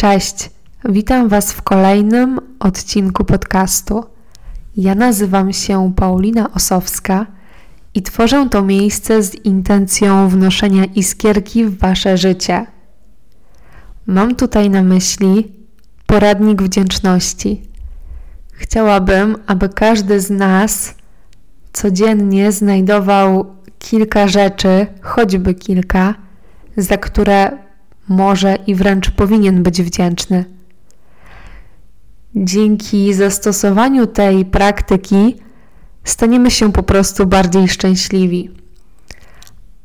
Cześć, witam Was w kolejnym odcinku podcastu. Ja nazywam się Paulina Osowska i tworzę to miejsce z intencją wnoszenia iskierki w Wasze życie. Mam tutaj na myśli poradnik wdzięczności. Chciałabym, aby każdy z nas codziennie znajdował kilka rzeczy, choćby kilka, za które może i wręcz powinien być wdzięczny. Dzięki zastosowaniu tej praktyki staniemy się po prostu bardziej szczęśliwi.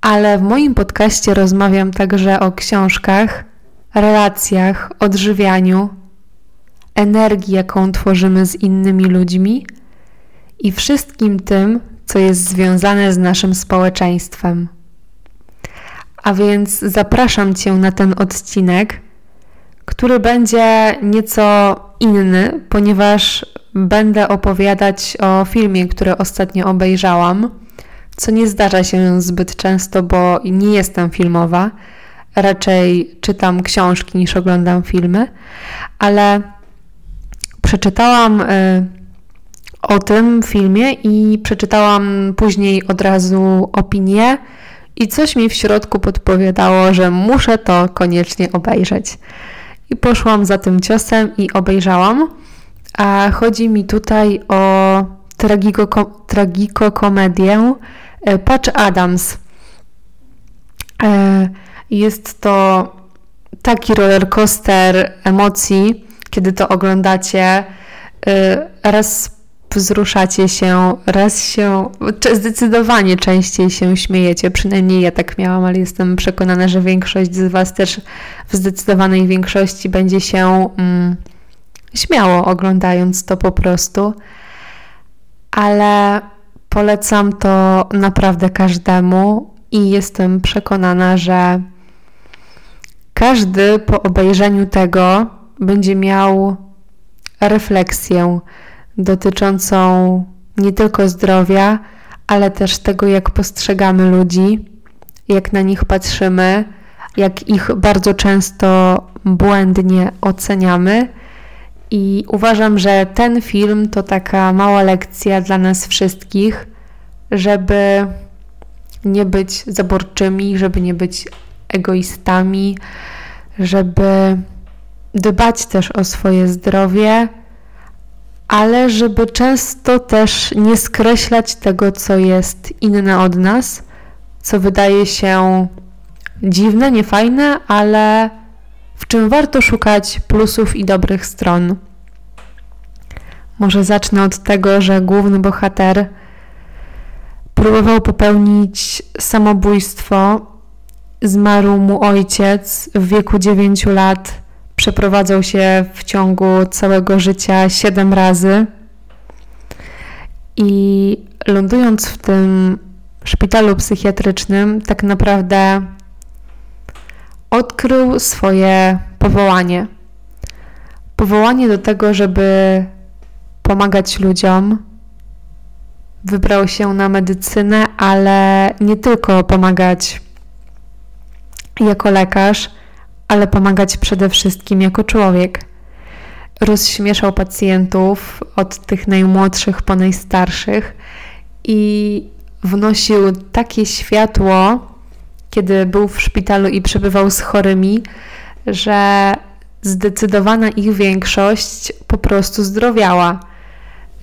Ale w moim podcaście rozmawiam także o książkach, relacjach, odżywianiu, energii, jaką tworzymy z innymi ludźmi i wszystkim tym, co jest związane z naszym społeczeństwem. A więc zapraszam Cię na ten odcinek, który będzie nieco inny, ponieważ będę opowiadać o filmie, który ostatnio obejrzałam, co nie zdarza się zbyt często, bo nie jestem filmowa. Raczej czytam książki niż oglądam filmy, ale przeczytałam y, o tym filmie i przeczytałam później od razu opinię i coś mi w środku podpowiadało, że muszę to koniecznie obejrzeć. I poszłam za tym ciosem i obejrzałam. A chodzi mi tutaj o tragikokomedię e, Patch Adams. E, jest to taki rollercoaster emocji, kiedy to oglądacie. E, raz wzruszacie się, raz się, zdecydowanie częściej się śmiejecie, przynajmniej ja tak miałam, ale jestem przekonana, że większość z Was też w zdecydowanej większości będzie się mm, śmiało oglądając to po prostu. Ale polecam to naprawdę każdemu i jestem przekonana, że każdy po obejrzeniu tego będzie miał refleksję dotyczącą nie tylko zdrowia, ale też tego, jak postrzegamy ludzi, jak na nich patrzymy, jak ich bardzo często błędnie oceniamy. I uważam, że ten film to taka mała lekcja dla nas wszystkich, żeby nie być zaborczymi, żeby nie być egoistami, żeby dbać też o swoje zdrowie ale żeby często też nie skreślać tego, co jest inne od nas, co wydaje się dziwne, niefajne, ale w czym warto szukać plusów i dobrych stron. Może zacznę od tego, że główny bohater próbował popełnić samobójstwo. Zmarł mu ojciec w wieku 9 lat przeprowadzał się w ciągu całego życia siedem razy. I lądując w tym szpitalu psychiatrycznym, tak naprawdę odkrył swoje powołanie. Powołanie do tego, żeby pomagać ludziom. Wybrał się na medycynę, ale nie tylko pomagać jako lekarz ale pomagać przede wszystkim jako człowiek. Rozśmieszał pacjentów od tych najmłodszych po najstarszych i wnosił takie światło, kiedy był w szpitalu i przebywał z chorymi, że zdecydowana ich większość po prostu zdrowiała.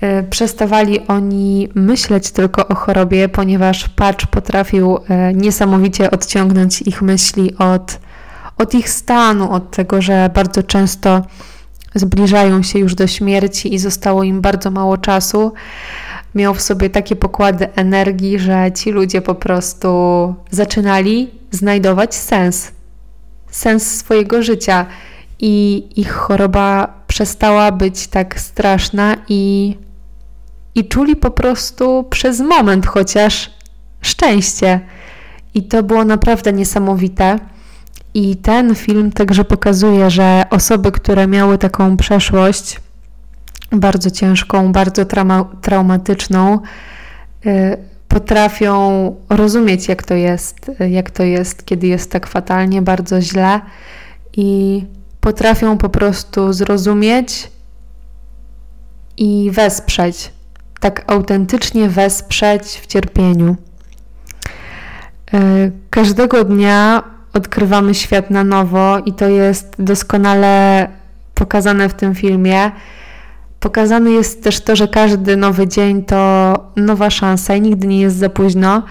E, przestawali oni myśleć tylko o chorobie, ponieważ Patch potrafił e, niesamowicie odciągnąć ich myśli od od ich stanu, od tego, że bardzo często zbliżają się już do śmierci i zostało im bardzo mało czasu. Miał w sobie takie pokłady energii, że ci ludzie po prostu zaczynali znajdować sens, sens swojego życia i ich choroba przestała być tak straszna i, i czuli po prostu przez moment chociaż szczęście. I to było naprawdę niesamowite. I ten film także pokazuje, że osoby, które miały taką przeszłość bardzo ciężką, bardzo trauma traumatyczną, y, potrafią rozumieć, jak to jest, jak to jest, kiedy jest tak fatalnie, bardzo źle i potrafią po prostu zrozumieć i wesprzeć, tak autentycznie wesprzeć w cierpieniu. E, każdego dnia odkrywamy świat na nowo i to jest doskonale pokazane w tym filmie. Pokazane jest też to, że każdy nowy dzień to nowa szansa i nigdy nie jest za późno,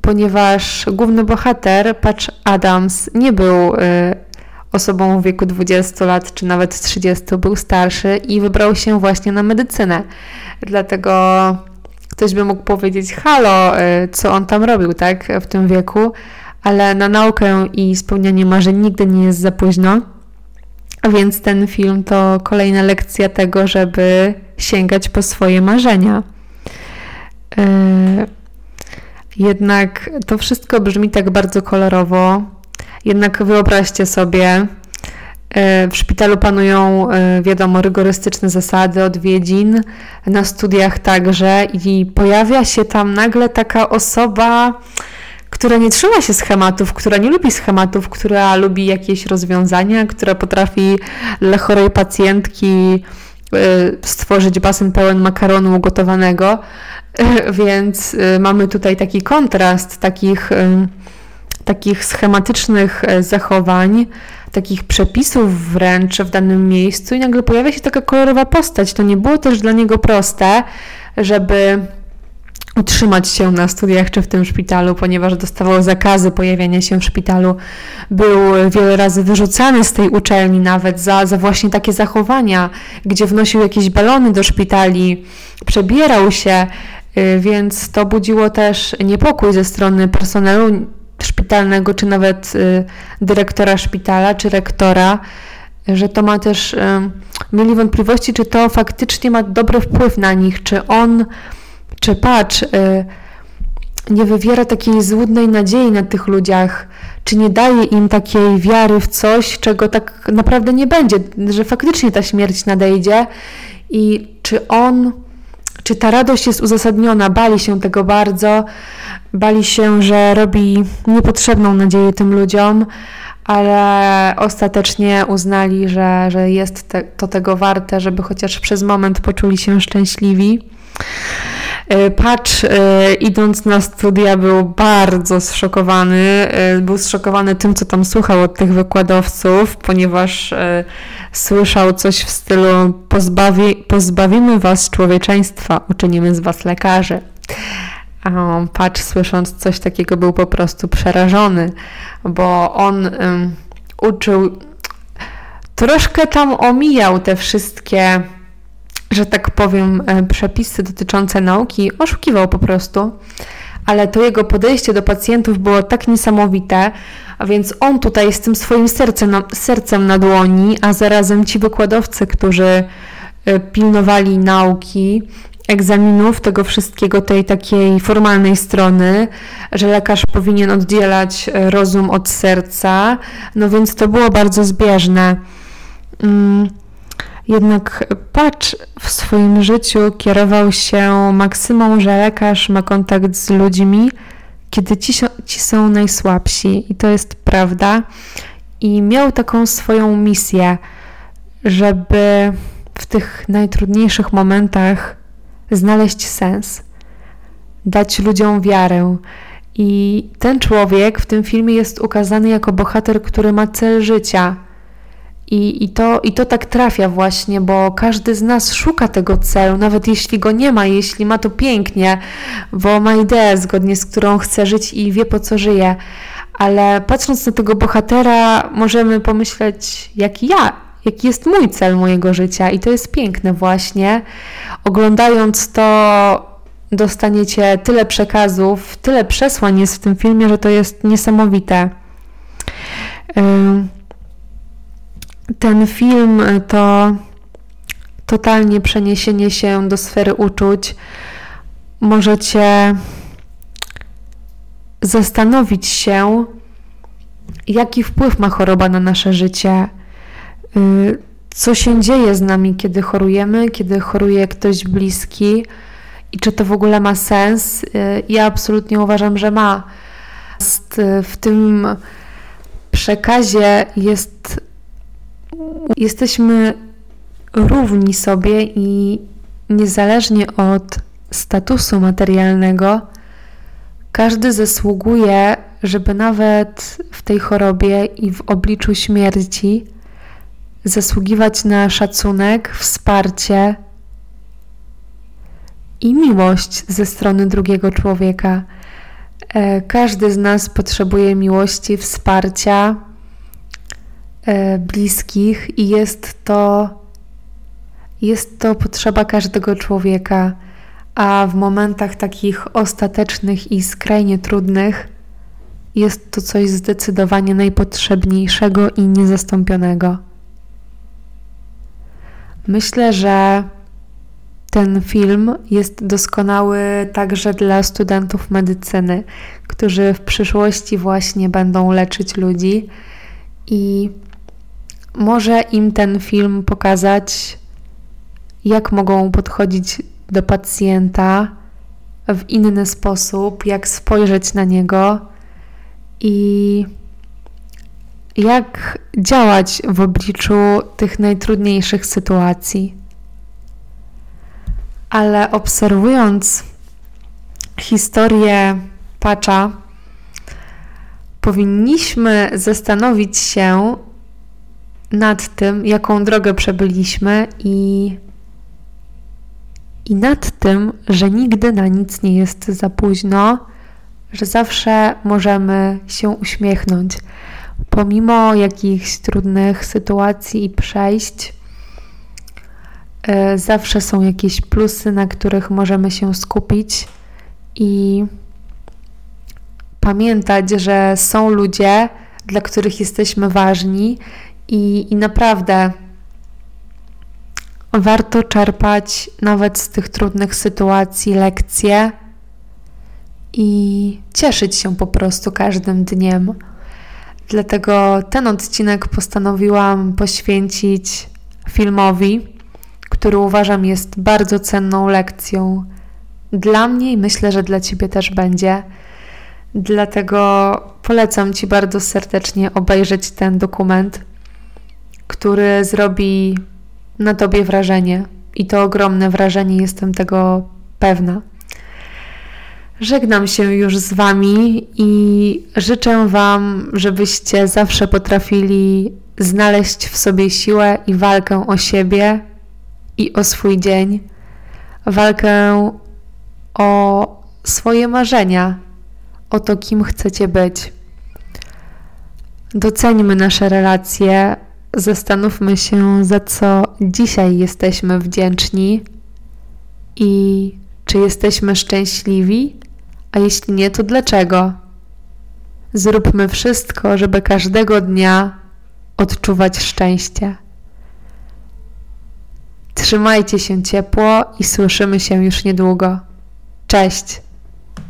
ponieważ główny bohater, Patch Adams, nie był y, osobą w wieku 20 lat czy nawet 30, był starszy i wybrał się właśnie na medycynę. Dlatego ktoś by mógł powiedzieć: Halo, y, co on tam robił, tak, w tym wieku, ale na naukę i spełnianie marzeń nigdy nie jest za późno. Więc ten film to kolejna lekcja tego, żeby sięgać po swoje marzenia. Y, jednak to wszystko brzmi tak bardzo kolorowo. Jednak wyobraźcie sobie, y, w szpitalu panują, y, wiadomo, rygorystyczne zasady odwiedzin, na studiach także, i pojawia się tam nagle taka osoba, która nie trzyma się schematów, która nie lubi schematów, która lubi jakieś rozwiązania, która potrafi dla chorej pacjentki y, stworzyć basen pełen makaronu ugotowanego. Y, więc y, mamy tutaj taki kontrast takich, takich schematycznych zachowań, takich przepisów wręcz w danym miejscu i nagle pojawia się taka kolorowa postać. To nie było też dla niego proste, żeby utrzymać się na studiach czy w tym szpitalu, ponieważ dostawał zakazy pojawiania się w szpitalu. Był wiele razy wyrzucany z tej uczelni nawet za, za właśnie takie zachowania, gdzie wnosił jakieś balony do szpitali, przebierał się, y, więc to budziło też niepokój ze strony personelu szpitalnego, czy nawet y, dyrektora szpitala, czy rektora, że to ma też, y, mieli wątpliwości, czy to faktycznie ma dobry wpływ na nich, czy on czy patrz, y, nie wywiera takiej złudnej nadziei na tych ludziach, czy nie daje im takiej wiary w coś, czego tak naprawdę nie będzie, że faktycznie ta śmierć nadejdzie? I czy on, czy ta radość jest uzasadniona, bali się tego bardzo, bali się, że robi niepotrzebną nadzieję tym ludziom, ale ostatecznie uznali, że, że jest te, to tego warte, żeby chociaż przez moment poczuli się szczęśliwi. E, Patch, e, idąc na studia, był bardzo zszokowany. E, był zszokowany tym, co tam słuchał od tych wykładowców, ponieważ słyszał coś w stylu: pozbawi, pozbawimy was człowieczeństwa, uczynimy z was lekarzy. A Patch, słysząc coś takiego, był po prostu przerażony, bo on um, uczył, troszkę tam omijał te wszystkie że tak powiem, e, przepisy dotyczące nauki, oszukiwał po prostu, ale to jego podejście do pacjentów było tak niesamowite, a więc on tutaj z tym swoim sercem na, sercem na dłoni, a zarazem ci wykładowcy, którzy e, pilnowali nauki, egzaminów, tego wszystkiego, tej takiej formalnej strony, że lekarz powinien oddzielać e, rozum od serca, no więc to było bardzo zbieżne. Mm. Jednak Patch w swoim życiu kierował się maksymą, że lekarz ma kontakt z ludźmi, kiedy ci, ci są najsłabsi. I to jest prawda. I miał taką swoją misję, żeby w tych najtrudniejszych momentach znaleźć sens, dać ludziom wiarę. I ten człowiek w tym filmie jest ukazany jako bohater, który ma cel życia i, i, to, I to tak trafia właśnie, bo każdy z nas szuka tego celu, nawet jeśli go nie ma, jeśli ma to pięknie, bo ma ideę, zgodnie z którą chce żyć i wie po co żyje. Ale patrząc na tego bohatera, możemy pomyśleć, jak ja, jaki jest mój cel mojego życia, i to jest piękne właśnie. Oglądając to, dostaniecie tyle przekazów, tyle przesłań jest w tym filmie, że to jest niesamowite. Yy ten film to totalnie przeniesienie się do sfery uczuć. Możecie zastanowić się, jaki wpływ ma choroba na nasze życie, y, co się dzieje z nami, kiedy chorujemy, kiedy choruje ktoś bliski i czy to w ogóle ma sens. Y, ja absolutnie uważam, że ma. W tym przekazie jest jesteśmy równi sobie i niezależnie od statusu materialnego, każdy zasługuje, żeby nawet w tej chorobie i w obliczu śmierci zasługiwać na szacunek, wsparcie i miłość ze strony drugiego człowieka. E, każdy z nas potrzebuje miłości, wsparcia, bliskich i jest to, jest to potrzeba każdego człowieka, a w momentach takich ostatecznych i skrajnie trudnych jest to coś zdecydowanie najpotrzebniejszego i niezastąpionego. Myślę, że ten film jest doskonały także dla studentów medycyny, którzy w przyszłości właśnie będą leczyć ludzi i może im ten film pokazać, jak mogą podchodzić do pacjenta w inny sposób, jak spojrzeć na niego i jak działać w obliczu tych najtrudniejszych sytuacji. Ale obserwując historię Pacza, powinniśmy zastanowić się nad tym, jaką drogę przebyliśmy i, i nad tym, że nigdy na nic nie jest za późno, że zawsze możemy się uśmiechnąć. Pomimo jakichś trudnych sytuacji i przejść, e, zawsze są jakieś plusy, na których możemy się skupić i pamiętać, że są ludzie, dla których jesteśmy ważni i, i naprawdę warto czerpać nawet z tych trudnych sytuacji lekcje i cieszyć się po prostu każdym dniem. Dlatego ten odcinek postanowiłam poświęcić filmowi, który uważam jest bardzo cenną lekcją dla mnie i myślę, że dla Ciebie też będzie. Dlatego polecam Ci bardzo serdecznie obejrzeć ten dokument, który zrobi na Tobie wrażenie. I to ogromne wrażenie, jestem tego pewna. Żegnam się już z Wami i życzę Wam, żebyście zawsze potrafili znaleźć w sobie siłę i walkę o siebie i o swój dzień, walkę o swoje marzenia, o to, kim chcecie być. Doceńmy nasze relacje, zastanówmy się, za co dzisiaj jesteśmy wdzięczni i czy jesteśmy szczęśliwi a jeśli nie, to dlaczego? Zróbmy wszystko, żeby każdego dnia odczuwać szczęście. Trzymajcie się ciepło i słyszymy się już niedługo. Cześć!